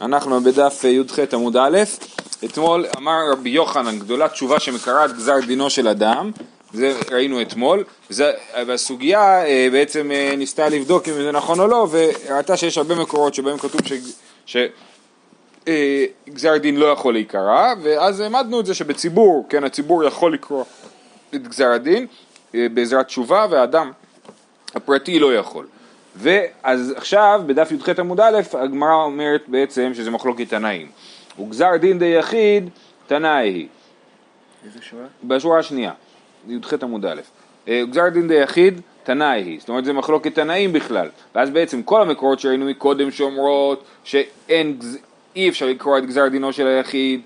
אנחנו בדף י"ח עמוד א', אתמול אמר רבי יוחנן, גדולה תשובה שמקראת גזר דינו של אדם, זה ראינו אתמול, זה, והסוגיה אה, בעצם אה, ניסתה לבדוק אם זה נכון או לא, וראתה שיש הרבה מקורות שבהם כתוב ש... ש אה, גזר דין לא יכול להיקרא, ואז העמדנו את זה שבציבור, כן, הציבור יכול לקרוא את גזר הדין בעזרת תשובה, והאדם הפרטי לא יכול. ואז עכשיו בדף י"ח עמוד א' הגמרא אומרת בעצם שזה מחלוקת תנאים. וגזר דין דיחיד תנאי היא. איזה שורה? בשורה השנייה, י"ח עמוד א'. אה, גזר דין דיחיד תנאי היא, זאת אומרת זה מחלוקת תנאים בכלל, ואז בעצם כל המקורות שראינו מקודם שאומרות שאין, אי אפשר לקרוא את גזר דינו של היחיד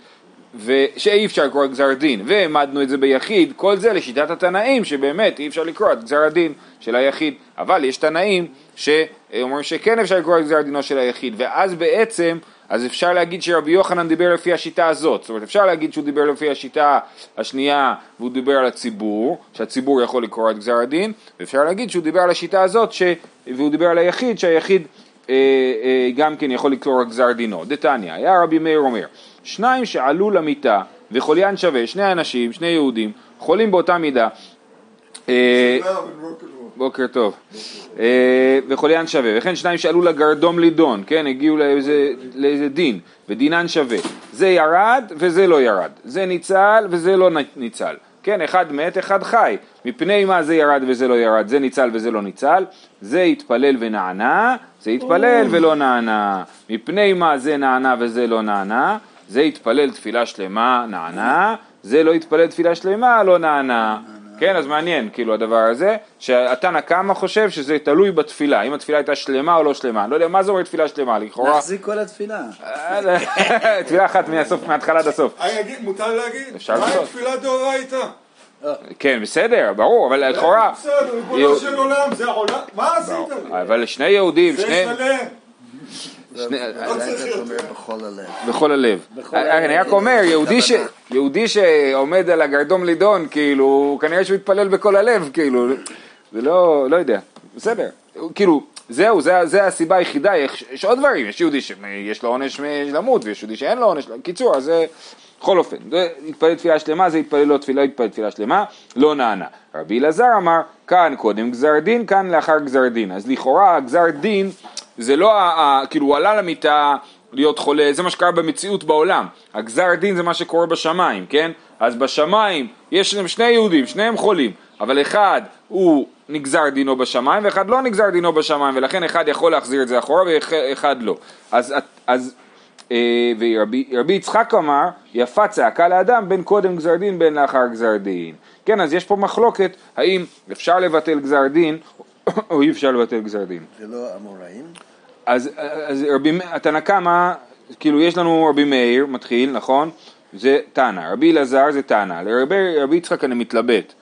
ושאי אפשר לקרוא את גזר דין, והעמדנו את זה ביחיד, כל זה לשיטת התנאים שבאמת אי אפשר לקרוא את גזר הדין של היחיד, אבל יש תנאים שאומרים שכן אפשר לקרוא גזר דינו של היחיד, ואז בעצם, אז אפשר להגיד שרבי יוחנן דיבר לפי השיטה הזאת, זאת אומרת אפשר להגיד שהוא דיבר לפי השיטה השנייה והוא דיבר על הציבור, שהציבור יכול לקרוא את גזר הדין, ואפשר להגיד שהוא דיבר על השיטה הזאת ש... והוא דיבר על היחיד, שהיחיד אה, אה, גם כן יכול לקרוא את גזר דינו. דתניא, היה רבי מאיר אומר שניים שעלו למיטה וחוליין שווה, שני אנשים, שני יהודים, חולים באותה מידה. אה, בוקר טוב. אה, וחוליין שווה, וכן שניים שעלו לגרדום לידון, כן, הגיעו לאיזה, לאיזה דין, ודינן שווה. זה ירד וזה לא ירד, זה ניצל וזה לא ניצל. כן, אחד מת, אחד חי. מפני מה זה ירד וזה לא ירד, זה ניצל וזה לא ניצל, זה התפלל ונענה, זה התפלל ולא נענה. מפני מה זה נענה וזה לא נענה, זה התפלל תפילה שלמה, נענה, זה לא התפלל תפילה שלמה, לא נענה. כן, אז מעניין, כאילו הדבר הזה, שהתנא קמא חושב שזה תלוי בתפילה, אם התפילה הייתה שלמה או לא שלמה. לא יודע, מה זה אומר תפילה שלמה? לכאורה... להחזיק כל התפילה. תפילה אחת מההתחלה עד הסוף. מותר להגיד? אפשר מה לעשות. עם תפילה דאורייתא? כן, בסדר, ברור, אבל לכאורה... בסדר, ריבונו של עולם, זה העולם, מה עשית? אבל שני יהודים, זה שני... שלם. לא בכל הלב. בכל הלב. אני. רק אומר, יהודי שעומד על הגרדום לידון, כאילו, כנראה שהוא מתפלל בכל הלב, כאילו, זה לא, לא יודע, בסדר, כאילו, זהו, זה, זה הסיבה היחידה, יש, יש עוד דברים, יש יהודי שיש לו עונש למות, ויש יהודי שאין לו עונש, קיצור, אז בכל אופן, התפלל תפילה שלמה, זה התפלל לא תפילה, התפלל תפילה שלמה, לא נענה. רבי אלעזר אמר, כאן קודם גזר דין, כאן לאחר גזר דין, אז לכאורה גזר דין זה לא, כאילו הוא עלה למיטה להיות חולה, זה מה שקרה במציאות בעולם. הגזר דין זה מה שקורה בשמיים, כן? אז בשמיים יש להם שני יהודים, שניהם חולים, אבל אחד הוא נגזר דינו בשמיים ואחד לא נגזר דינו בשמיים, ולכן אחד יכול להחזיר את זה אחורה ואחד לא. אז, אז ורבי רבי יצחק אמר, יפה צעקה לאדם בין קודם גזר דין בין לאחר גזר דין. כן, אז יש פה מחלוקת, האם אפשר לבטל גזר דין או אי אפשר לבטל גזר דין. זה לא אמוראים? אז, אז רבי, התנא קמא, כאילו יש לנו רבי מאיר, מתחיל, נכון? זה תנא, רבי אלעזר זה תנא, לרבי רבי יצחק אני מתלבט,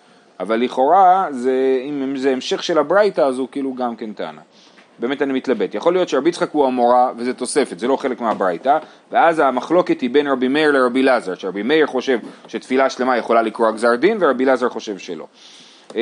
אבל לכאורה זה, אם זה המשך של הברייתא אז הוא כאילו גם כן תנא. באמת אני מתלבט. יכול להיות שרבי יצחק הוא המורה וזה תוספת, זה לא חלק מהברייתא, ואז המחלוקת היא בין רבי מאיר לרבי אלעזר, שרבי מאיר חושב שתפילה שלמה יכולה לקרוא גזר דין ורבי אלעזר חושב שלא. אמ,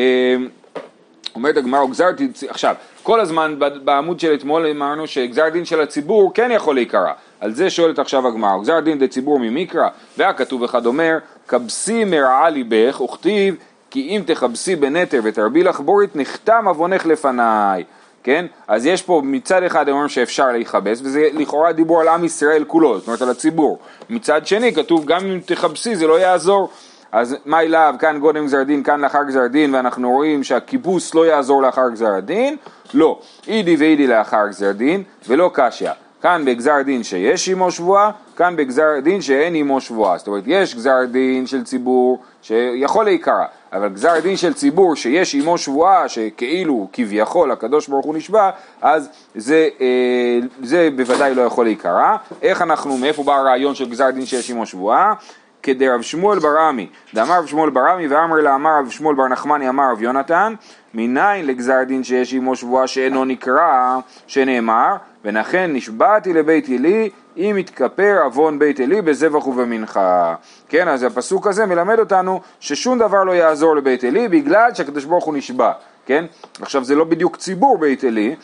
אומרת הגמרא, גזר דין, עכשיו, כל הזמן בעמוד של אתמול אמרנו שגזר דין של הציבור כן יכול להיקרא, על זה שואלת עכשיו הגמרא, גזר דין דציבור ממיקרא, והיה כתוב אחד אומר, כבסי מרעה ליבך, וכתיב כי אם תכבסי בנתר ותרבי לך בורית, נחתם עוונך לפניי. כן? אז יש פה מצד אחד אומרים שאפשר להיכבס, וזה לכאורה דיבור על עם ישראל כולו, זאת אומרת על הציבור. מצד שני כתוב גם אם תכבסי זה לא יעזור. אז מה אליו, כאן קודם גזר דין, כאן לאחר גזר דין, ואנחנו רואים שהכיבוס לא יעזור לאחר גזר הדין, לא, אידי ואידי לאחר גזר דין, ולא קשיא. כאן בגזר דין שיש עמו שבועה, כאן בגזר דין שאין עמו שבועה. זאת אומרת, יש גזר דין של ציבור שיכול להיקרא, אבל גזר דין של ציבור שיש עמו שבועה, שכאילו, כביכול, הקדוש ברוך הוא נשבע, אז זה, אה, זה בוודאי לא יכול להיקרא. איך אנחנו, מאיפה בא הרעיון של גזר דין שיש עמו שבועה? כדרב שמואל בר עמי, דאמר רב שמואל בר עמי ואמר לה אמר רב שמואל בר נחמני אמר רב יונתן, מניין לגזר דין שיש עמו שבועה שאינו נקרא, שנאמר, ונחן נשבעתי לבית עלי, אם יתכפר עוון בית עלי בזבח ובמנחה. כן, אז הפסוק הזה מלמד אותנו ששום דבר לא יעזור לבית עלי בגלל שהקדוש ברוך הוא נשבע, כן? עכשיו זה לא בדיוק ציבור בית עלי,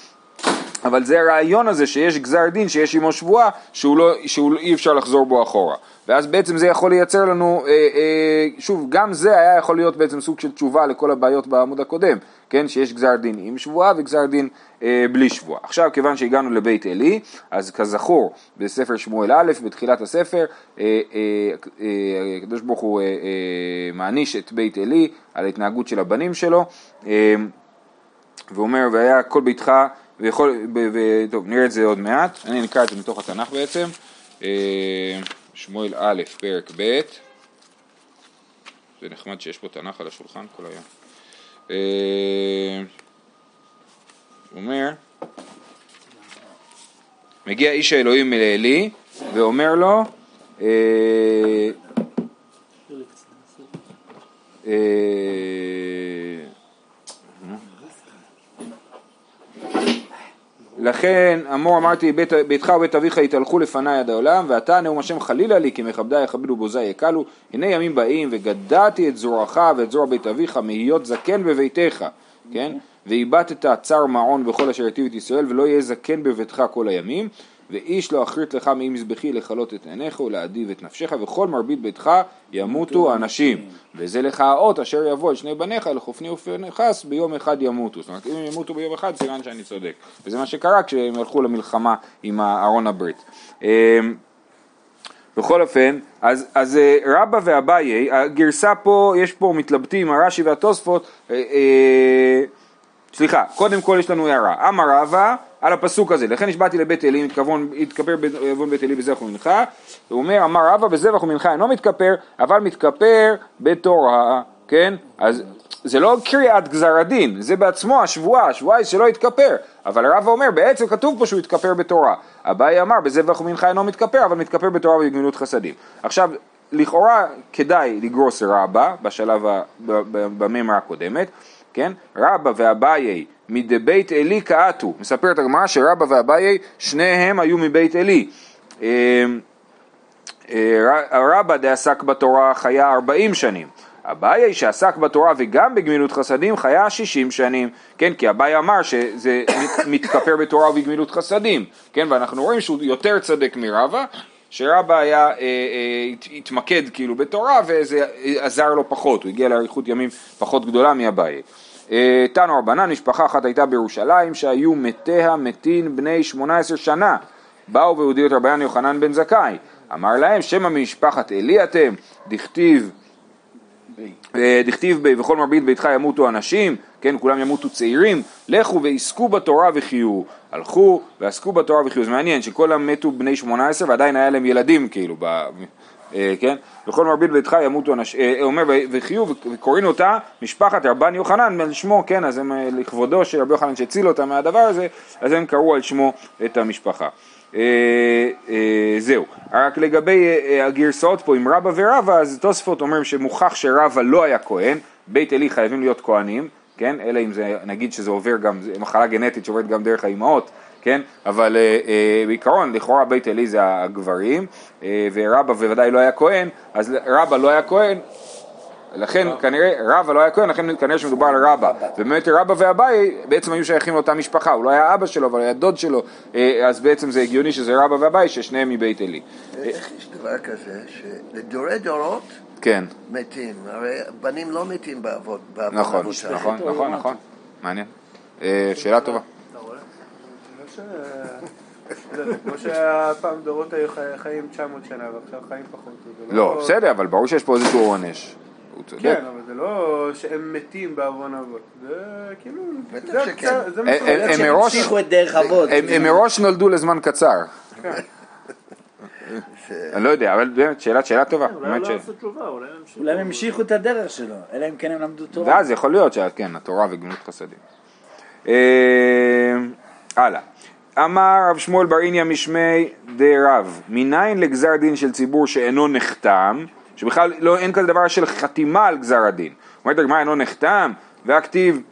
אבל זה הרעיון הזה שיש גזר דין, שיש עמו שבועה, שהוא לא, שהוא לא- אי אפשר לחזור בו אחורה. ואז בעצם זה יכול לייצר לנו, אה, אה, שוב, גם זה היה יכול להיות בעצם סוג של תשובה לכל הבעיות בעמוד הקודם, כן, שיש גזר דין עם שבועה וגזר דין אה, בלי שבועה. עכשיו, כיוון שהגענו לבית עלי, אז כזכור, בספר שמואל א', בתחילת הספר, אה, אה, אה, הקדוש ברוך הוא מעניש את בית עלי על ההתנהגות של הבנים שלו. אה, ואומר, והיה כל ביתך, ויכול, ב, ו, טוב, נראה את זה עוד מעט, אני נקרא את זה מתוך התנ"ך בעצם, אה, שמואל א', פרק ב', זה נחמד שיש פה תנ"ך על השולחן כל היום. אה, הוא אומר, מגיע איש האלוהים לעלי, ואומר לו, אה, אה, לכן אמור אמרתי בית, ביתך ובית אביך יתהלכו לפניי עד העולם ואתה נאום השם חלילה לי כי מכבדי יכבדו בוזי יקלו. הנה ימים באים וגדעתי את זרועך ואת זרוע בית אביך מהיות זקן בביתך כן? ואיבדת צר מעון בכל אשר יטיב את ישראל ולא יהיה זקן בביתך כל הימים ואיש לא אחרית לך מעם מזבחי לכלות את עיניך ולהדיב את נפשך וכל מרבית ביתך ימותו אנשים וזה לך האות אשר יבוא אל שני בניך לחופני ופנחס ביום אחד ימותו. זאת אומרת אם הם ימותו ביום אחד סימן שאני צודק. וזה מה שקרה כשהם הלכו למלחמה עם ארון הברית. אמ, בכל אופן, אז, אז אה, רבא ואביי, הגרסה פה, יש פה מתלבטים, הרש"י והתוספות, אה, אה, סליחה, קודם כל יש לנו הערה, אמר רבא על הפסוק הזה, לכן נשבעתי לבית אלי, מתכוון, התכפר בעוון בית אלי בזבח ומנחה, הוא אומר, אמר רבא בזבח ומנחה אינו מתכפר, אבל מתכפר בתורה, כן? אז זה לא קריאת גזר הדין, זה בעצמו השבועה, השבועה היא שלא יתכפר, אבל רבא אומר, בעצם כתוב פה שהוא יתכפר בתורה. אביי אמר, בזבח ומנחה אינו מתכפר, אבל מתכפר בתורה ובגמילות חסדים. עכשיו, לכאורה כדאי לגרוס רבא, בשלב, ה- ב- ב- בממרה הקודמת, כן? רבא ואביי מדבית עלי קעטו, מספרת הגמרא שרבא ואביי שניהם היו מבית עלי. אה, אה, רבא דעסק בתורה חיה 40 שנים. אביי שעסק בתורה וגם בגמילות חסדים חיה 60 שנים, כן, כי אביי אמר שזה מת- מתכפר בתורה ובגמילות חסדים, כן, ואנחנו רואים שהוא יותר צדק מרבא, שרבא היה, אה, אה, הת- התמקד כאילו בתורה וזה עזר לו פחות, הוא הגיע לאריכות ימים פחות גדולה מאביי. אה, תנו רבנן, משפחה אחת הייתה בירושלים שהיו מתיה מתין בני 18 שנה, באו והודיעו את רבן יוחנן בן זכאי, אמר להם שמא ממשפחת עלי אתם, דכתיב אה, דכתיב ב- וכל מרבית ביתך ימותו אנשים, כן, כולם ימותו צעירים, לכו ועסקו בתורה וחיו. הלכו ועסקו בתורה וחיו. זה מעניין שכולם מתו בני 18 ועדיין היה להם ילדים כאילו, ב, אה, כן, וכל מרבית ביתך ימותו אנשים, אה, אומר ו- וחיו וקוראים אותה משפחת רבן יוחנן על שמו, כן, אז הם אה, לכבודו של רבי יוחנן שהציל אותם מהדבר הזה, אז הם קראו על שמו את המשפחה. אה, אה, זהו, רק לגבי אה, אה, הגרסאות פה עם רבא ורבא, אז תוספות אומר שמוכח שרבא לא היה כהן, בית עלי חייבים להיות כהנים, כן, אלא אם זה, נגיד שזה עובר גם, זה מחלה גנטית שעוברת גם דרך האימהות, כן, אבל אה, אה, בעיקרון לכאורה בית עלי זה הגברים, אה, ורבא בוודאי לא היה כהן, אז רבא לא היה כהן, לכן כנראה רבא לא היה כהן, לכן כנראה שמדובר על רבא, ובאמת רבא ואביי בעצם היו שייכים לאותה משפחה, הוא לא היה אבא שלו אבל היה דוד שלו, אה, אז בעצם זה הגיוני שזה רבא ואביי ששניהם מבית עלי. איך יש דבר כזה שלדורי דורות כן, מתים? הרי בנים לא מתים. בעוון נכון. נכון, נכון, נכון, מעניין. אה, שאלה טובה. לא כמו שהפעם דורות היו חי- חיים 900 שנה ועכשיו חיים פחות. זה לא, בסדר, אבל ברור שיש פה איזשהו עונש. הוא צודק. כן, אבל זה לא שהם מתים בעוון אבות. זה כאילו... בטח זה שכן. הקצר- זה הם- מראש-. הם הם מראש נולדו לזמן קצר. אני לא יודע, אבל באמת, שאלה שאלה טובה. אולי לא עשו תשובה, אולי הם המשיכו. אולי הם המשיכו את הדרך שלו, אלא אם כן הם למדו תורה. ואז יכול להיות שכן, התורה וגמילות חסדים. אה, הלאה. אמר רב שמואל בר איניה משמי דרב, מניין לגזר דין של ציבור שאינו נחתם, שבכלל לא, אין כזה דבר של חתימה על גזר הדין. אומרת הגמרא אינו נחתם, והכתיב,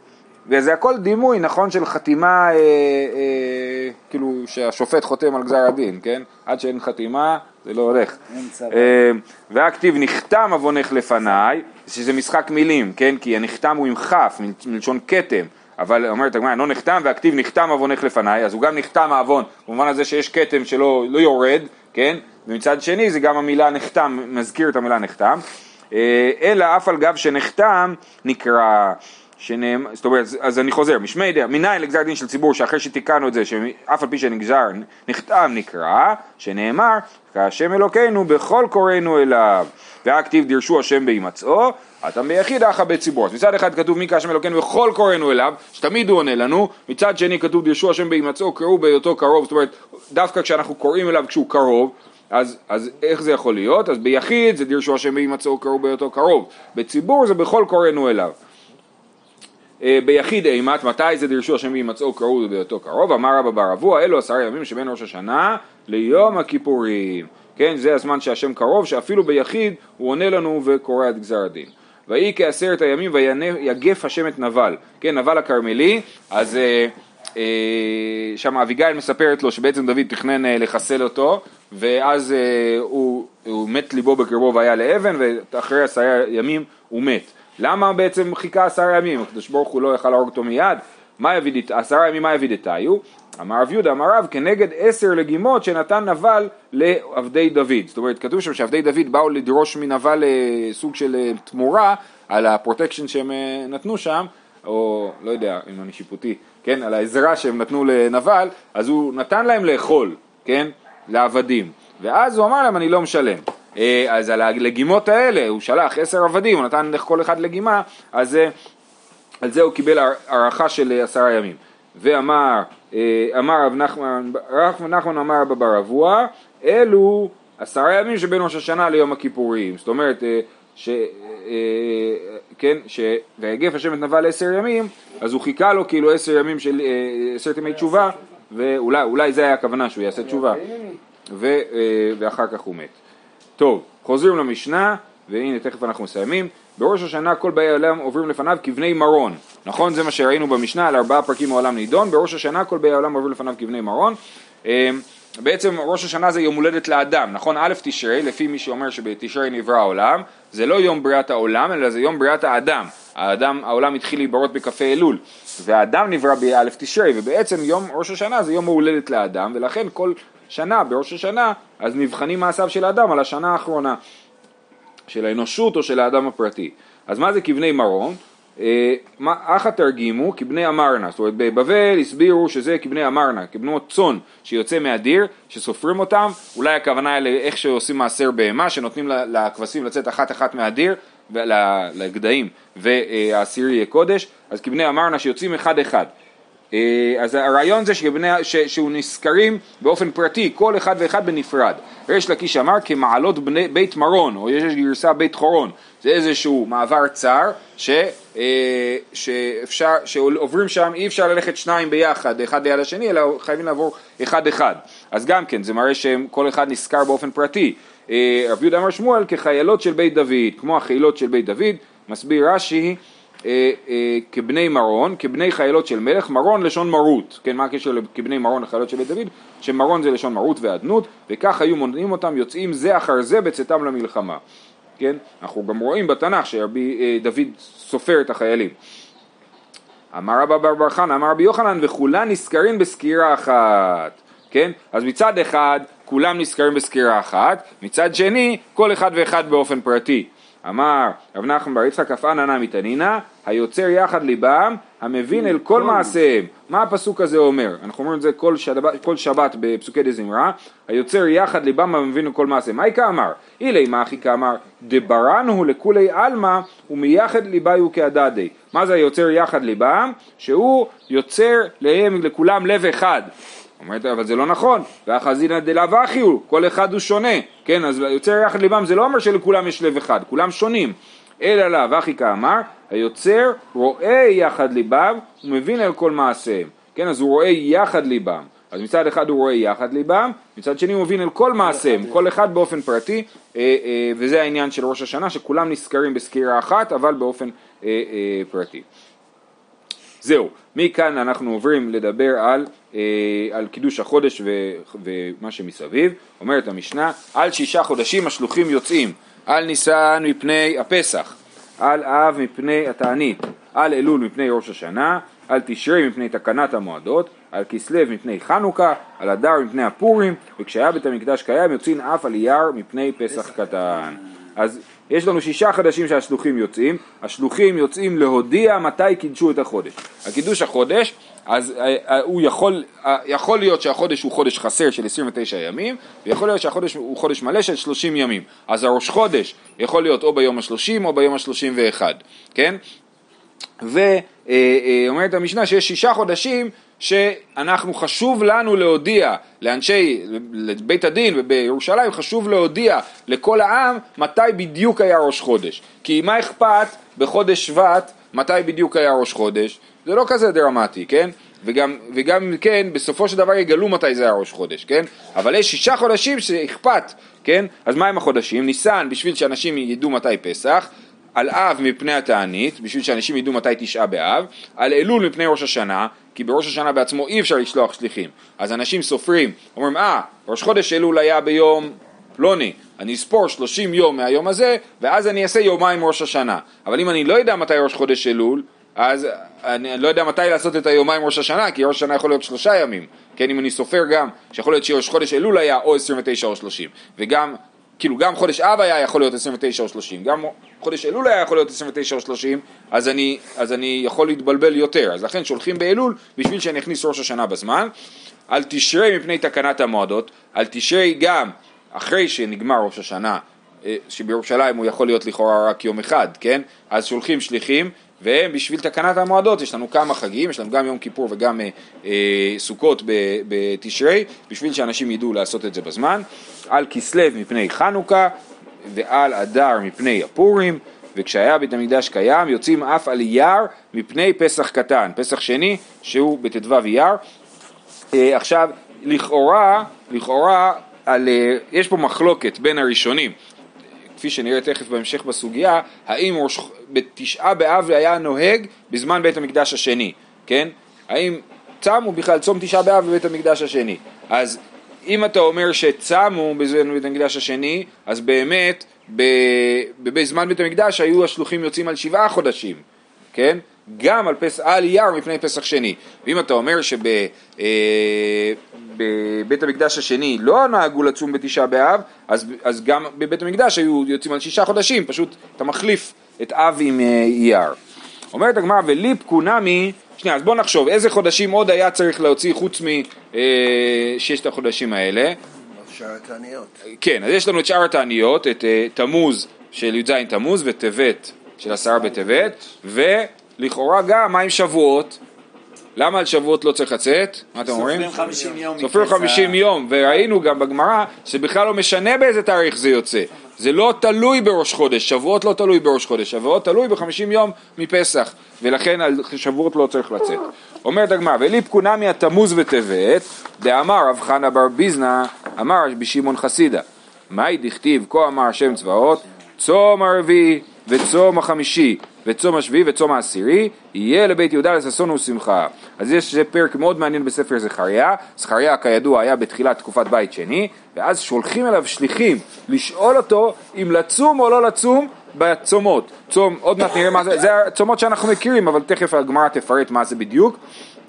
וזה הכל דימוי, נכון, של חתימה, אה, אה, כאילו שהשופט חותם על גזר הדין, כן? עד שאין חתימה, זה לא הולך. אה, והכתיב נחתם עוונך לפניי, שזה משחק מילים, כן? כי הנחתם הוא עם כף, מלשון כתם, אבל אומרת הגמרא, לא נחתם והכתיב נחתם עוונך לפניי, אז הוא גם נחתם העוון, במובן הזה שיש כתם שלא לא יורד, כן? ומצד שני זה גם המילה נחתם, מזכיר את המילה נחתם, אה, אלא אף על גב שנחתם נקרא, שנאמר, זאת אומרת, אז אני חוזר, משמי דעה, מניין לגזר דין של ציבור שאחרי שתיקנו את זה, שאף על פי שנגזר, נחתם נקרא, שנאמר, כהשם אלוקינו בכל קוראינו אליו, והכתיב דירשו השם בהימצאו, אתם ביחיד אחא בציבור. אז מצד אחד כתוב מי כהשם אלוקינו בכל קוראינו אליו, שתמיד הוא עונה לנו, מצד שני כתוב דירשו השם בהימצאו, קראו בהיותו קרוב, זאת אומרת, דווקא כשאנחנו קוראים אליו כשהוא קרוב, אז, אז איך זה יכול להיות? אז ביחיד זה דירשו השם בהימצאו קראו בהיותו קרוב, בציבור זה בכל קוראינו אליו. אה, ביחיד אימת, מתי זה דירשו השם בהימצאו קראו בהיותו קרוב? אמר רבא בר אבוה, אלו עשרה ימים שבין ראש השנה ליום הכיפורים. כן, זה הזמן שהשם קרוב, שאפילו ביחיד הוא עונה לנו וקורא את גזר הדין. ויהי כעשרת הימים ויגף השם את נבל, כן, נבל הכרמלי, אז אה, אה, שם אביגיל מספרת לו שבעצם דוד תכנן אה, לחסל אותו, ואז אה, הוא, הוא מת ליבו בקרבו והיה לאבן, ואחרי עשרה ימים הוא מת. למה בעצם חיכה עשרה ימים? הקדוש ברוך הוא לא יכל להרוג אותו מיד? מאי עבידתייהו? עשרה ימים מאי עבידתייהו? אמר רב יהודה אמר רב כנגד עשר לגימות שנתן נבל לעבדי דוד. זאת אומרת כתוב שם שעבדי דוד באו לדרוש מנבל אה, סוג של אה, תמורה על הפרוטקשן שהם אה, נתנו שם, או לא יודע אם אני שיפוטי, כן, על העזרה שהם נתנו לנבל, אז הוא נתן להם לאכול, כן, לעבדים, ואז הוא אמר להם אני לא משלם. אז על הלגימות האלה הוא שלח עשר עבדים, הוא נתן לכל אחד לגימה, אז על זה הוא קיבל הערכה של עשרה ימים. ואמר, אמר רב נחמן, רב נחמן אמר בבר אבוה, אלו עשרה ימים שבין ראש השנה ליום הכיפורים. זאת אומרת, ש... כן, ש... ויגף השם את נבל עשר ימים, אז הוא חיכה לו כאילו עשר ימים של עשרת ימי תשובה, ואולי זה היה הכוונה שהוא יעשה תשובה. ואחר כך הוא מת. טוב, חוזרים למשנה, והנה תכף אנחנו מסיימים. בראש השנה כל באי העולם עוברים לפניו כבני מרון. נכון? זה מה שראינו במשנה, על ארבעה פרקים העולם נידון. בראש השנה כל באי העולם עוברים לפניו כבני מרון. בעצם ראש השנה זה יום הולדת לאדם, נכון? א' תשרי, לפי מי שאומר שבתשרי נברא העולם, זה לא יום בריאת העולם, אלא זה יום בריאת האדם. האדם, העולם התחיל להיברות בכ"ה אלול, והאדם נברא באלף תשרי, ובעצם יום ראש השנה זה יום ההולדת לאדם, ולכן כל שנה בראש השנה, אז נבחנים מעשיו של האדם על השנה האחרונה. של האנושות או של האדם הפרטי. אז מה זה כבני מרון? אך התרגימו כבני אמרנה, זאת אומרת בבבל הסבירו שזה כבני אמרנה, כבנות צאן שיוצא מהדיר, שסופרים אותם, אולי הכוונה לאיך שעושים מעשר בהמה, שנותנים לכבשים לצאת אחת אחת מהדיר, לגדיים, והעשירי יהיה קודש, אז כבני אמרנה שיוצאים אחד אחד. אז הרעיון זה שבני, ש, שהוא נזכרים באופן פרטי, כל אחד ואחד בנפרד. ריש לקיש אמר כמעלות בני, בית מרון, או יש גרסה בית חורון, זה איזשהו מעבר צר, ש, שאפשר, שעוברים שם, אי אפשר ללכת שניים ביחד, אחד ליד השני, אלא חייבים לעבור אחד אחד. אז גם כן, זה מראה שכל אחד נזכר באופן פרטי. רבי יהודה אמר שמואל כחיילות של בית דוד, כמו החילות של בית דוד, מסביר רש"י אה, אה, כבני מרון, כבני חיילות של מלך, מרון לשון מרות, כן, מה הקשר לכבני מרון לחיילות של בית דוד? שמרון זה לשון מרות ואדנות, וכך היו מונעים אותם יוצאים זה אחר זה בצאתם למלחמה, כן, אנחנו גם רואים בתנ"ך שרבי אה, דוד סופר את החיילים. אמר רבא בר בר חנא, אמר רבי יוחנן, וכולם נזכרים בסקירה אחת, כן, אז מצד אחד כולם נזכרים בסקירה אחת, מצד שני כל אחד ואחד באופן פרטי. אמר רב נחמן בר יצחק אף אנא נמי תנינא היוצר יחד ליבם המבין אל כל מעשיהם. מה הפסוק הזה אומר? אנחנו אומרים את זה כל שבת, כל שבת בפסוקי דזמרה היוצר יחד ליבם המבין אל כל מעשיהם. מה איכה אילי מה אחי כאמר דברנו לכולי עלמא ומייחד ליבאיו כהדדי. מה זה היוצר יחד ליבם? שהוא יוצר להם לכולם לב אחד אומרת, אבל זה לא נכון, והחזינא דלאו אחי הוא, כל אחד הוא שונה, כן, אז יוצר יחד ליבם זה לא אומר שלכולם יש לב אחד, כולם שונים, אלא לאו אחי כאמר, היוצר רואה יחד ליבם ומבין על כל מעשיהם, כן, אז הוא רואה יחד ליבם, אז מצד אחד הוא רואה יחד ליבם, מצד שני הוא מבין על כל מעשיהם, כל אחד באופן פרטי, אה, אה, וזה העניין של ראש השנה, שכולם נזכרים בסקירה אחת, אבל באופן אה, פרטי. זהו, מכאן אנחנו עוברים לדבר על, על קידוש החודש ו, ומה שמסביב. אומרת המשנה, על שישה חודשים השלוחים יוצאים, על ניסן מפני הפסח, על אב מפני התענית, על אלול מפני ראש השנה, על תשרי מפני תקנת המועדות, על כסלו מפני חנוכה, על אדר מפני הפורים, וכשהיה בית המקדש קיים יוצאים אף על אייר מפני פסח קטן. אז יש לנו שישה חדשים שהשלוחים יוצאים, השלוחים יוצאים להודיע מתי קידשו את החודש. הקידוש החודש, אז אה, אה, הוא יכול, אה, יכול להיות שהחודש הוא חודש חסר של 29 ימים, ויכול להיות שהחודש הוא חודש מלא של 30 ימים. אז הראש חודש יכול להיות או ביום ה-30 או ביום ה-31, כן? ואומרת המשנה שיש שישה חודשים שאנחנו חשוב לנו להודיע לאנשי, לבית הדין ובירושלים חשוב להודיע לכל העם מתי בדיוק היה ראש חודש כי מה אכפת בחודש שבט מתי בדיוק היה ראש חודש זה לא כזה דרמטי, כן? וגם, וגם כן, בסופו של דבר יגלו מתי זה היה ראש חודש, כן? אבל יש שישה חודשים שאכפת, כן? אז מה הם החודשים? ניסן בשביל שאנשים ידעו מתי פסח, על אב מפני התענית, בשביל שאנשים ידעו מתי תשעה באב, על אלול מפני ראש השנה, כי בראש השנה בעצמו אי אפשר לשלוח שליחים, אז אנשים סופרים, אומרים אה, ראש חודש אלול היה ביום פלוני, אני אספור 30 יום מהיום הזה, ואז אני אעשה יומיים ראש השנה, אבל אם אני לא יודע מתי ראש חודש אלול, אז אני לא יודע מתי לעשות את היומיים ראש השנה, כי ראש השנה יכול להיות שלושה ימים, כן, אם אני סופר גם, שיכול להיות שראש חודש אלול היה או 29 או 30, וגם כאילו גם חודש אב היה יכול להיות 29 או 30, גם חודש אלול היה יכול להיות 29 או 30, אז אני, אז אני יכול להתבלבל יותר, אז לכן שולחים באלול בשביל שאני אכניס ראש השנה בזמן. על תשרי מפני תקנת המועדות, על תשרי גם אחרי שנגמר ראש השנה, אה, שבירושלים הוא יכול להיות לכאורה רק יום אחד, כן? אז שולחים שליחים והם בשביל תקנת המועדות, יש לנו כמה חגים, יש לנו גם יום כיפור וגם אה, אה, סוכות בתשרי, בשביל שאנשים ידעו לעשות את זה בזמן, על כסלו מפני חנוכה ועל אדר מפני הפורים, וכשהיה בית המקדש קיים יוצאים אף על אייר מפני פסח קטן, פסח שני שהוא בט"ו אייר. אה, עכשיו, לכאורה, לכאורה, על, אה, יש פה מחלוקת בין הראשונים, כפי שנראה תכף בהמשך בסוגיה, האם ראש, בתשעה באב היה נוהג בזמן בית המקדש השני, כן? האם צמו בכלל צום תשעה באב בבית המקדש השני? אז אם אתה אומר שצמו בזמן בית המקדש השני, אז באמת בזמן בית המקדש היו השלוחים יוצאים על שבעה חודשים, כן? גם על, פס, על אייר מפני פסח שני. ואם אתה אומר שבבית אה, המקדש השני לא נהגו לצום בתשעה באב, אז, אז גם בבית המקדש היו יוצאים על שישה חודשים, פשוט אתה מחליף את אב עם אה, אייר. אומרת הגמרא וליפקו נמי, שנייה, אז בוא נחשוב, איזה חודשים עוד היה צריך להוציא חוץ מששת אה, החודשים האלה? שאר התעניות. כן, אז יש לנו את שאר התעניות, את אה, תמוז של י"ז תמוז וטבת של עשרה בטבת, ולכאורה גם מה עם שבועות? למה על שבועות לא צריך לצאת? מה אתם אומרים? סופרים 50 יום. סופרים 50 יום, וראינו גם בגמרא שבכלל לא משנה באיזה תאריך זה יוצא. זה לא תלוי בראש חודש, שבועות לא תלוי בראש חודש, שבועות תלוי ב-50 יום מפסח, ולכן על שבועות לא צריך לצאת. אומרת הגמרא, וליפקו נמי התמוז וטבת, דאמר רב חנה בר ביזנא, אמר בשמעון חסידה, מאי דכתיב כה אמר השם צבאות, צום הרביעי וצום החמישי וצום השביעי וצום העשירי, יהיה לבית יהודה לששון ושמחה. אז יש פרק מאוד מעניין בספר זכריה, זכריה כידוע היה בתחילת תקופת בית שני, ואז שולחים אליו שליחים לשאול אותו אם לצום או לא לצום בצומות. צום, עוד מעט נראה מה זה, זה הצומות שאנחנו מכירים, אבל תכף הגמרא תפרט מה זה בדיוק.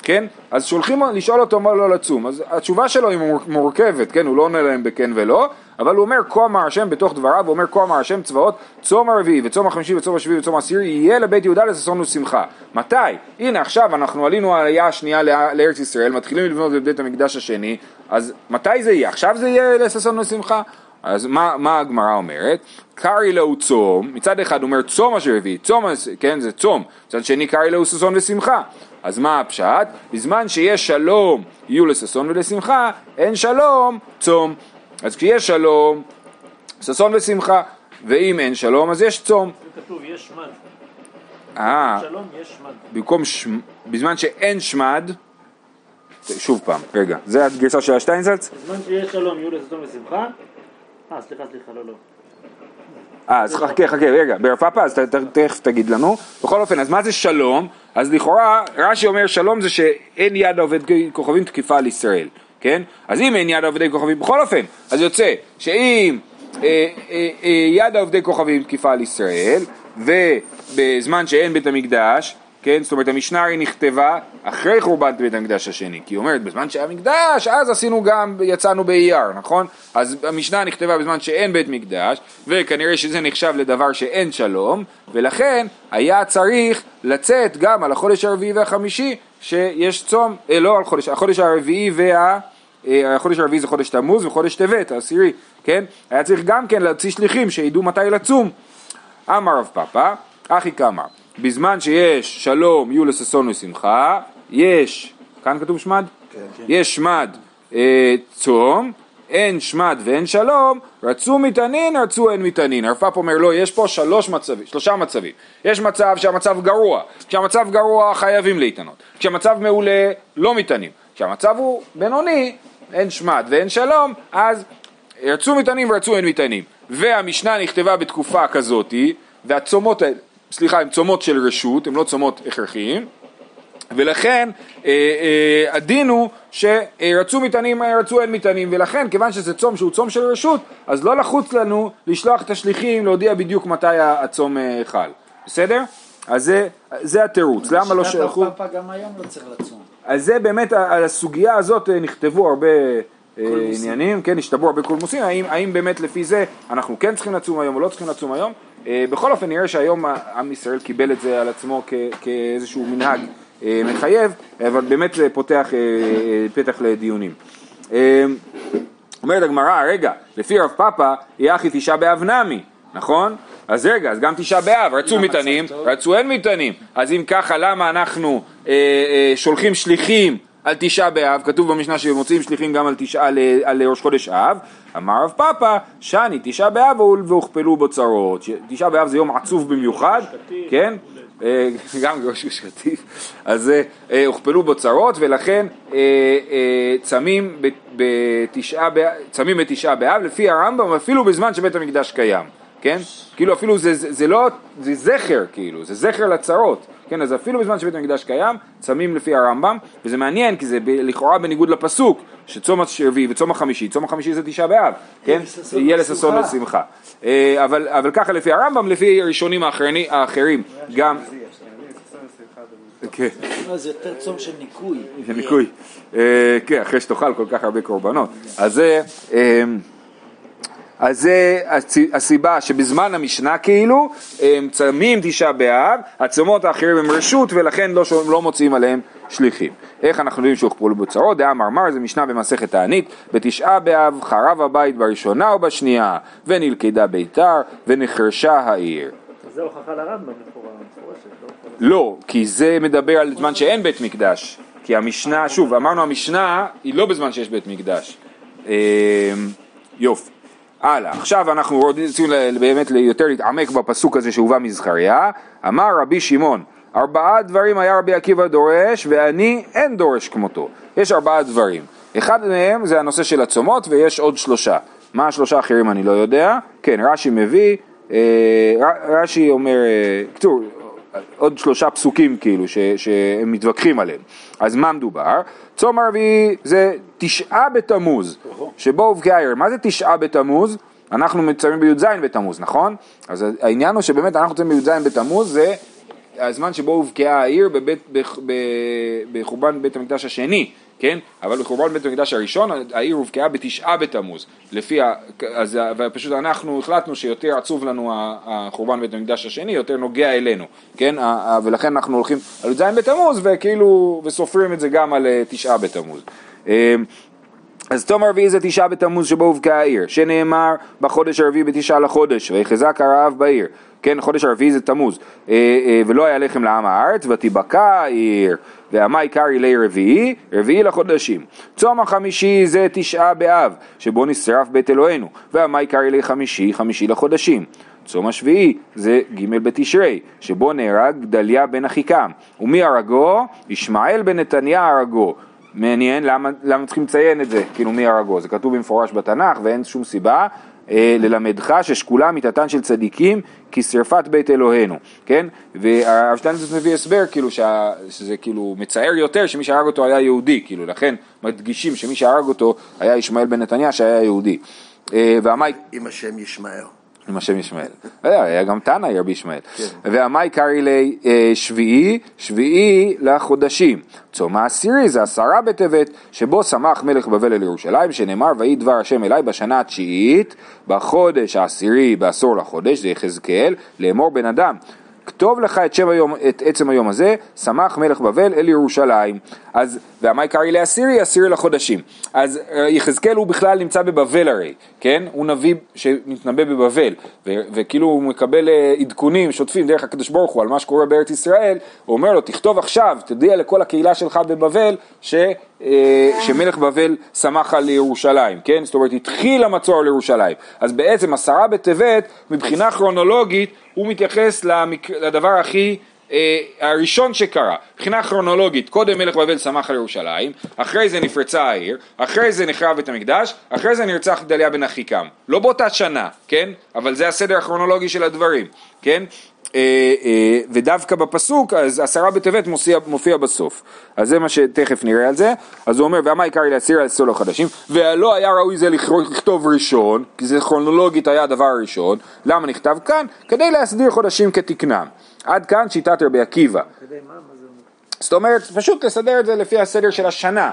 כן? אז שולחים לשאול אותו מה לא לצום. אז התשובה שלו היא מורכבת, כן? הוא לא עונה להם בכן ולא, אבל הוא אומר כה אמר השם בתוך דבריו, הוא אומר כה אמר השם צבאות, צום הרביעי וצום החמישי וצום השביעי וצום העשירי יהיה לבית יהודה לששון ושמחה. מתי? הנה עכשיו אנחנו עלינו העלייה השנייה לארץ ישראל, מתחילים לבנות את בית המקדש השני, אז מתי זה יהיה? עכשיו זה יהיה לששון ושמחה? אז מה, מה הגמרא אומרת? קרעי לו צום, מצד אחד אומר צום אשר הביא, צום, כן זה צום, מצד שני קרעי לו ששון ושמחה. אז מה הפשט? בזמן שיש שלום יהיו לששון ולשמחה, אין שלום צום. אז כשיש שלום, ששון ושמחה, ואם אין שלום אז יש צום. כתוב יש שמד. אה, שלום יש שמד. במקום, ש... בזמן שאין שמד, שוב פעם, רגע, זה הגרסה של השטיינזלץ? בזמן שיש שלום יהיו לששון ושמחה. אה, סליחה, סליחה, לא, לא. אה, אז חכה, חכה, רגע, ברפאפה, אז תכף תגיד לנו. בכל אופן, אז מה זה שלום? אז לכאורה, רש"י אומר שלום זה שאין יד עובדי כוכבים תקיפה על ישראל, כן? אז אם אין יד עובדי כוכבים, בכל אופן, אז יוצא שאם אה, אה, אה, יד עובדי כוכבים תקיפה על ישראל, ובזמן שאין בית המקדש, כן? זאת אומרת המשנה הרי נכתבה אחרי חורבן בית המקדש השני, כי היא אומרת בזמן שהיה מקדש אז עשינו גם, יצאנו באייר, נכון? אז המשנה נכתבה בזמן שאין בית מקדש, וכנראה שזה נחשב לדבר שאין שלום, ולכן היה צריך לצאת גם על החודש הרביעי והחמישי שיש צום, אה, לא על חודש, החודש הרביעי וה... אה, החודש הרביעי זה חודש תמוז וחודש טבת, העשירי, כן? היה צריך גם כן להוציא שליחים שידעו מתי לצום. אמר רב פאפא, אחי קמא, בזמן שיש שלום יהיו לששון ושמחה, יש, כאן כתוב שמד? כן. יש שמד אה, צום, אין שמד ואין שלום, רצו מטענין, רצו אין מטענין. הרב פאפ אומר לא, יש פה שלוש מצבים, שלושה מצבים. יש מצב שהמצב גרוע, כשהמצב גרוע חייבים להתענות, כשהמצב מעולה לא מתענים, כשהמצב הוא בינוני, אין שמד ואין שלום, אז רצו מטענים ורצו אין מטענים. והמשנה נכתבה בתקופה כזאתי, והצומות סליחה, הם צומות של רשות, הם לא צומות הכרחיים, ולכן אה, אה, הדין הוא שרצו מטענים, רצו אין מטענים, ולכן כיוון שזה צום שהוא צום של רשות, אז לא לחוץ לנו לשלוח את השליחים להודיע בדיוק מתי הצום אה, חל, בסדר? אז זה, זה התירוץ, למה לא שלחו? בשיטת גם היום לא צריך לצום. אז זה באמת, על הסוגיה הזאת אה, נכתבו הרבה אה, עניינים, כן, השתברו הרבה קולמוסים, האם, האם באמת לפי זה אנחנו כן צריכים לצום היום או לא צריכים לצום היום, בכל אופן נראה שהיום עם ישראל קיבל את זה על עצמו כ, כאיזשהו מנהג מחייב, אבל באמת זה פותח אה, אה, פתח לדיונים. אה, אומרת הגמרא, רגע, לפי רב פאפא, יחי תשעה באב נמי, נכון? אז רגע, אז גם תשעה באב, רצו מטענים, רצו אין מטענים, אז אם ככה, למה אנחנו אה, אה, שולחים שליחים על תשעה באב, כתוב במשנה שמוציאים שליחים גם על, תשעה, על, על ראש חודש אב, אמר רב פאפא, שאני תשעה באב והוכפלו בו צרות, תשעה באב זה יום עצוב במיוחד, כן? אה, גם ראש גוש קטיף, אז אה, הוכפלו בו צרות ולכן אה, צמים בתשעה באב, לפי הרמב"ם אפילו בזמן שבית המקדש קיים, כן? כאילו אפילו זה, זה, זה לא, זה זכר כאילו, זה זכר לצרות, כן? אז אפילו בזמן שבית המקדש קיים, צמים לפי הרמב"ם, וזה מעניין כי זה לכאורה בניגוד לפסוק, שצום השביעי וצום החמישי, צום החמישי זה תשעה באב, כן? יהיה לששון. ולשמחה. אה, אבל, אבל ככה לפי הרמב"ם, לפי ראשונים האחרים, גם, כן. זה יותר צום של ניקוי. זה ניקוי. אה, כן, אחרי שתאכל כל כך הרבה קורבנות. אז זה, אה, אז זה הסיבה שבזמן המשנה כאילו, הם צמים תשעה באב, הצומות האחרים הם רשות ולכן לא, לא מוציאים עליהם שליחים. איך אנחנו יודעים שהוכפלו בצרות? דעה מרמר זה משנה במסכת תענית, בתשעה באב חרב הבית בראשונה או בשנייה, ונלכדה ביתר, ונחרשה העיר. זה הוכחה לרמב"ם לכאורה, מפורשת, לא? לא, כי זה מדבר על זמן שאין בית מקדש. כי המשנה, שוב, אמרנו המשנה היא לא בזמן שיש בית מקדש. אה, יופי. הלאה, עכשיו אנחנו רוצים ל- באמת יותר להתעמק בפסוק הזה שהובא מזכריה. אמר רבי שמעון, ארבעה דברים היה רבי עקיבא דורש ואני אין דורש כמותו. יש ארבעה דברים. אחד מהם זה הנושא של הצומות ויש עוד שלושה. מה השלושה האחרים אני לא יודע. כן, רש"י מביא, אה, רש"י אומר, אה, קצור, עוד שלושה פסוקים כאילו ש, שהם מתווכחים עליהם. אז מה מדובר? צום הרביעי זה תשעה בתמוז, שבו הובקעה העיר. מה זה תשעה בתמוז? אנחנו מציינים בי"ז בתמוז, נכון? אז העניין הוא שבאמת אנחנו מציינים בי"ז בתמוז זה הזמן שבו הובקעה העיר בבית, בחורבן בית המקדש השני, כן? אבל בחורבן בית המקדש הראשון העיר הובקעה בתשעה בתמוז. לפי ה... אז פשוט אנחנו החלטנו שיותר עצוב לנו החורבן בית המקדש השני, יותר נוגע אלינו, כן? ולכן אנחנו הולכים על י"ז בתמוז וכאילו, וסופרים את זה גם על אה, תשעה בתמוז. אז תום הרביעי זה תשעה בתמוז שבו הובקעה העיר, שנאמר בחודש הרביעי בתשעה לחודש, ויחזק הרעב בעיר. כן, חודש הרביעי זה תמוז. אה, אה, ולא היה לחם לעם הארץ, ותיבקע העיר. והמה עיקר אילי רביעי, רביעי לחודשים. צום החמישי זה תשעה באב, שבו נשרף בית אלוהינו. והמה עיקר אילי חמישי, חמישי לחודשים. צום השביעי זה ג' בתשרי, שבו נהרג גדליה בן אחיקם. ומי הרגו? ישמעאל בן נתניה הרגו. מעניין למה, למה צריכים לציין את זה, כאילו מי הרגו, זה כתוב במפורש בתנ"ך ואין שום סיבה אה, ללמדך ששקולה מיתתן של צדיקים כשרפת בית אלוהינו, כן? והרב שטיינזרץ מביא הסבר כאילו שה, שזה כאילו מצער יותר שמי שהרג אותו היה יהודי, כאילו לכן מדגישים שמי שהרג אותו היה ישמעאל בן נתניה שהיה יהודי. אה, והמי, עם השם ישמעאל. עם השם ישמעאל. אה, היה גם תנא רבי ישמעאל. קרעי לי אה, שביעי, שביעי לחודשים. צום העשירי זה עשרה בטבת, שבו שמח מלך בבל אל ירושלים, שנאמר ויהי דבר השם אליי בשנה התשיעית, בחודש העשירי בעשור לחודש, זה יחזקאל, לאמור בן אדם. כתוב לך את שם היום, את עצם היום הזה, שמח מלך בבל אל ירושלים. אז, והמאי קרעי לעשירי, עשירי לחודשים. אז אה, יחזקאל הוא בכלל נמצא בבבל הרי, כן? הוא נביא שמתנבא בבבל, ו- וכאילו הוא מקבל אה, עדכונים שוטפים דרך הקדוש ברוך הוא על מה שקורה בארץ ישראל, הוא אומר לו, תכתוב עכשיו, תודיע לכל הקהילה שלך בבבל, ש... אה, שמלך בבל שמח על ירושלים, כן? זאת אומרת, התחיל המצור על ירושלים. אז בעצם עשרה בטבת, מבחינה כרונולוגית, הוא מתייחס למק... לדבר הכי אה, הראשון שקרה, מבחינה כרונולוגית, קודם מלך בבל שמח על ירושלים, אחרי זה נפרצה העיר, אחרי זה נחרב בית המקדש, אחרי זה נרצח גדליה בן אחיקם. לא באותה שנה, כן? אבל זה הסדר הכרונולוגי של הדברים, כן? אה, אה, ודווקא בפסוק, אז עשרה בטבת מופיע, מופיע בסוף. אז זה מה שתכף נראה על זה. אז הוא אומר, והמה עיקר להסיר על סולו חדשים, ולא היה ראוי זה לכתוב ראשון, כי זה כרונולוגית היה הדבר הראשון. למה נכתב כאן? כדי להסדיר חודשים כתקנם. עד כאן שיטת רבי עקיבא. זאת אומרת, פשוט לסדר את זה לפי הסדר של השנה,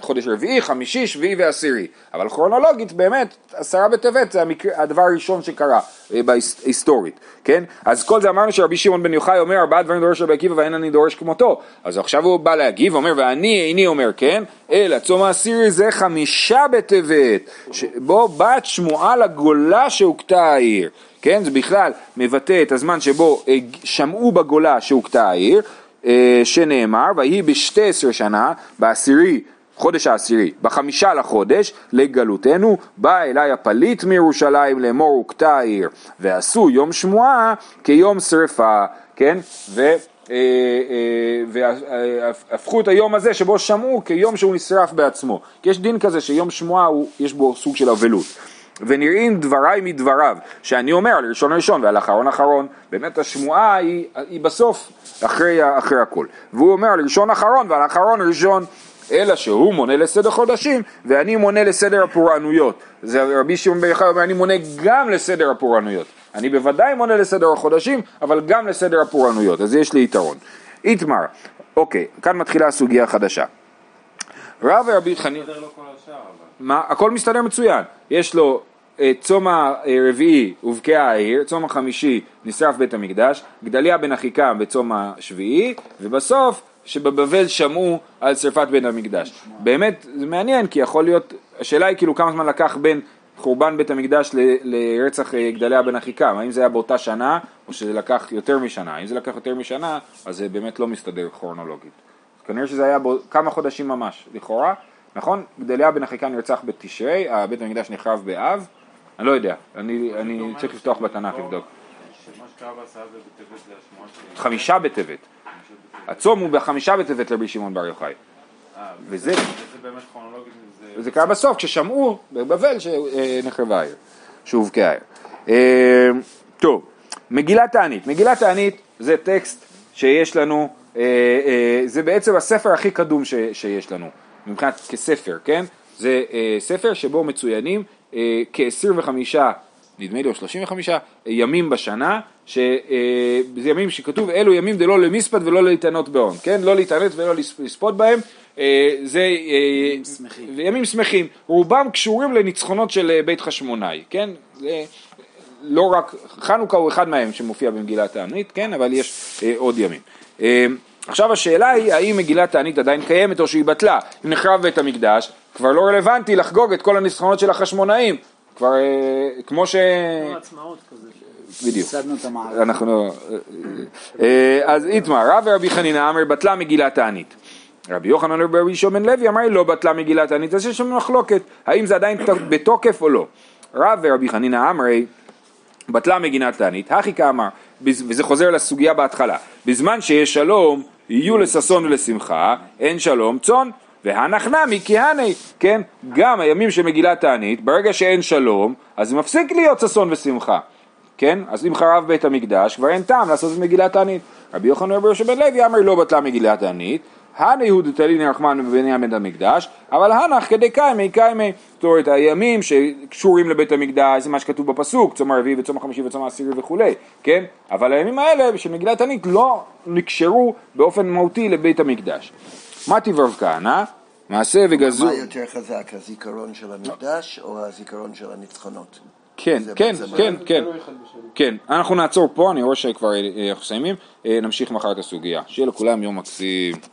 חודש רביעי, חמישי, שביעי ועשירי, אבל כרונולוגית באמת עשרה בטבת זה המקרה, הדבר הראשון שקרה אה, בהיסטורית, כן? אז כל זה אמרנו שרבי שמעון בן יוחאי אומר ארבעה דברים דורש רבי עקיבא ואין אני דורש כמותו, אז עכשיו הוא בא להגיב, אומר ואני איני אומר כן, אלא צום העשירי זה חמישה בטבת, בו בת שמועה לגולה שהוכתה העיר, כן? זה בכלל מבטא את הזמן שבו אה, שמעו בגולה שהוכתה העיר אה, שנאמר, ויהי בשתי עשר שנה, בעשירי, חודש העשירי, בחמישה לחודש, לגלותנו, בא אליי הפליט מירושלים לאמור הוכתה העיר, ועשו יום שמועה כיום שרפה, כן? ו... אה, והפכו את היום הזה שבו שמעו כיום שהוא נשרף בעצמו. כי יש דין כזה שיום שמועה יש בו סוג של אבלות. ונראים דבריי מדבריו, שאני אומר על ראשון ראשון ועל אחרון אחרון, באמת השמועה היא, היא בסוף, אחרי, אחרי הכל. והוא אומר על ראשון אחרון ועל אחרון ראשון, אלא שהוא מונה לסדר חודשים ואני מונה לסדר הפורענויות. זה רבי שמעון בר יוחאי אומר אני מונה גם לסדר הפורענויות. אני בוודאי מונה לסדר החודשים, אבל גם לסדר הפורענויות, אז יש לי יתרון. איתמר, אוקיי, כאן מתחילה הסוגיה החדשה. רב ורבי חנין... מה? הכל מסתדר מצוין. יש לו אה, צום הרביעי הובקעה העיר, צום החמישי נשרף בית המקדש, גדליה בן אחיקם בצום השביעי, ובסוף שבבבל שמעו על שרפת בית המקדש. באמת זה מעניין כי יכול להיות, השאלה היא כאילו כמה זמן לקח בין חורבן בית המקדש ל- לרצח אה, גדליה בן אחיקם, האם זה היה באותה שנה או שזה לקח יותר משנה, אם זה לקח יותר משנה אז זה באמת לא מסתדר כרונולוגית. כנראה שזה היה בו כמה חודשים ממש, לכאורה, נכון? גדליה בן אחיקם נרצח בתשרי, בית המקדש נחרב באב, אני לא יודע, אני, אני צריך לפתוח בתנ"ך לבדוק. חמישה בטבת. הצום הוא בחמישה בטבת לרבי שמעון בר יוחאי. וזה, זה קרה בסוף, כששמעו בבבל שנחרבה העיר, שהובקעה העיר. אה, טוב, מגילת תענית. מגילת תענית זה טקסט שיש לנו, אה, אה, זה בעצם הספר הכי קדום שיש לנו, מבחינת כספר, כן? זה ספר שבו מצוינים כ-25 נדמה לי או 35 ימים בשנה, שזה ימים שכתוב אלו ימים דלא למספד ולא להתענות בהון, כן? לא להתענות ולא לספוד בהם, זה ימים שמחים. ימים שמחים, רובם קשורים לניצחונות של בית חשמונאי, כן? זה לא רק, חנוכה הוא אחד מהם שמופיע במגילת תענית, כן? אבל יש עוד ימים. עכשיו השאלה היא האם מגילת תענית עדיין קיימת או שהיא בטלה, אם נחרב בית המקדש כבר לא רלוונטי לחגוג את כל הניצחונות של החשמונאים, כבר אה, כמו ש... בדיוק. הפסדנו את המערכת. אנחנו... אה, אז איתמר, רב ורבי חנינא אמר בטלה מגילת תענית. רבי יוחנן ורבי יהושע בן לוי אמר לא בטלה מגילת תענית, אז יש שם מחלוקת, האם זה עדיין בתוקף או לא. רב ורבי חנינא אמרי בטלה מגילת תענית, הכי כאמר, וזה חוזר לסוגיה בהתחלה, בזמן שיש שלום יהיו לששון ולשמחה, אין שלום צאן, והנח נמי כהני, כן, גם הימים של מגילת תענית, ברגע שאין שלום, אז מפסיק להיות ששון ושמחה, כן, אז אם חרב בית המקדש, כבר אין טעם לעשות את מגילת תענית. רבי יוחנן רבי יהושע בן לוי אמר לא בטלה מגילת תענית, הנה יהודה תליני רחמן בבניין בית המקדש, אבל הנח כדי קיימי קיימי. זאת אומרת, הימים שקשורים לבית המקדש, זה מה שכתוב בפסוק, צום הרביעי וצום החמישי וצום העשירי וכולי, כן? אבל הימים האלה של מגילת תענית לא נקשרו באופן מהותי לבית המקדש. מה תברב כהנא? מעשה וגזור. מה יותר חזק, הזיכרון של המקדש או הזיכרון של הניצחונות? כן, כן, כן, כן. כן. אנחנו נעצור פה, אני רואה שכבר אה, אנחנו מסיימים, אה, נמשיך מחר את הסוגיה. שיהיה לכולם יום מקסים.